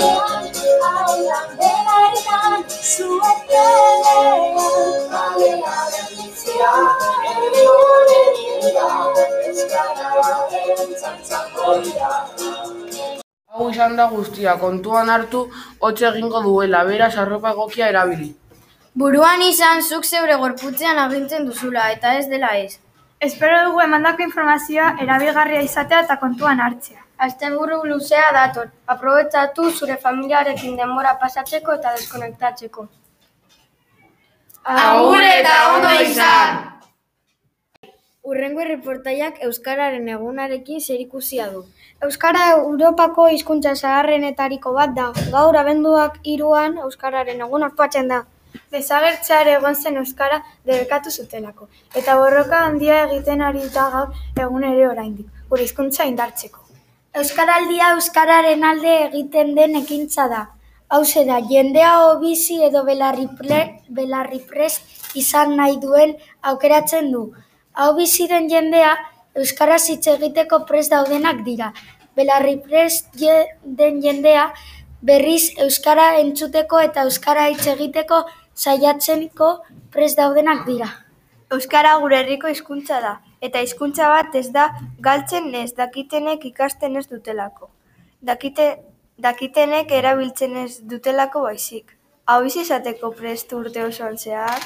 kalean, aulan begaretan, zuetelean, kalearen bizia, erioren hilda, euskararen txantzako dira. Hau izan da guztia, kontuan hartu hotz egingo duela, beraz arropa egokia erabili. Buruan izan zuk zeure gorputzean agintzen duzula, eta ez dela ez. Espero dugu emandako informazioa erabilgarria izatea eta kontuan hartzea. Asteburu luzea dator. Aprobetxatu zure familiarekin denbora pasatzeko eta deskonektatzeko. Agur eta ondo izan! Urrengo reportaiak Euskararen egunarekin zerikusia du. Euskara Europako hizkuntza zaharrenetariko bat da. Gaur abenduak hiruan Euskararen egun ospatzen da. Desagertzear egon zen Euskara debekatu zutelako. Eta borroka handia egiten ari da gaur egun ere oraindik, gure hizkuntza indartzeko. Euskaraldia Euskararen alde egiten den ekintza da. Hauze da, jendea bizi edo belarripre, belarriprest izan nahi duen aukeratzen du. Hau bizi den jendea Euskaraz hitz egiteko prest daudenak dira. Belarriprest je- den jendea berriz Euskara entzuteko eta Euskara hitz egiteko saiatzeko prest daudenak dira. Euskara gure herriko hizkuntza da, eta hizkuntza bat ez da galtzen ez dakitenek ikasten ez dutelako. Dakite, dakitenek erabiltzen ez dutelako baizik. Hau izateko prest urte osoan zehar?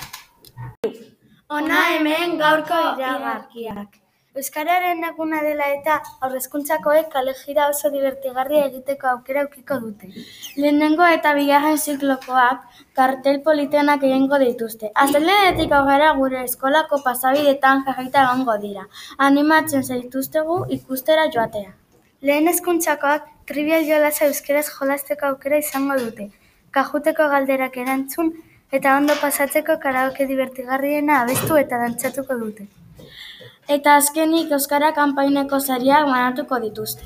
Hona hemen gaurko iragarkiak. Euskararen eguna dela eta aurrezkuntzakoek kalejira oso divertigarria egiteko aukera ukiko dute. Lehenengo eta bigarren ziklokoak kartel politenak egingo dituzte. Astelehenetik aurrera gure eskolako pasabidetan jarraita egongo dira. Animatzen zaituztegu ikustera joatea. Lehen hezkuntzakoak trivial jolasa euskeraz jolasteko aukera izango dute. Kajuteko galderak erantzun eta ondo pasatzeko karaoke divertigarriena abestu eta dantzatuko dute. Eta azkenik Euskara kanpaineko sariak banatuko dituzte.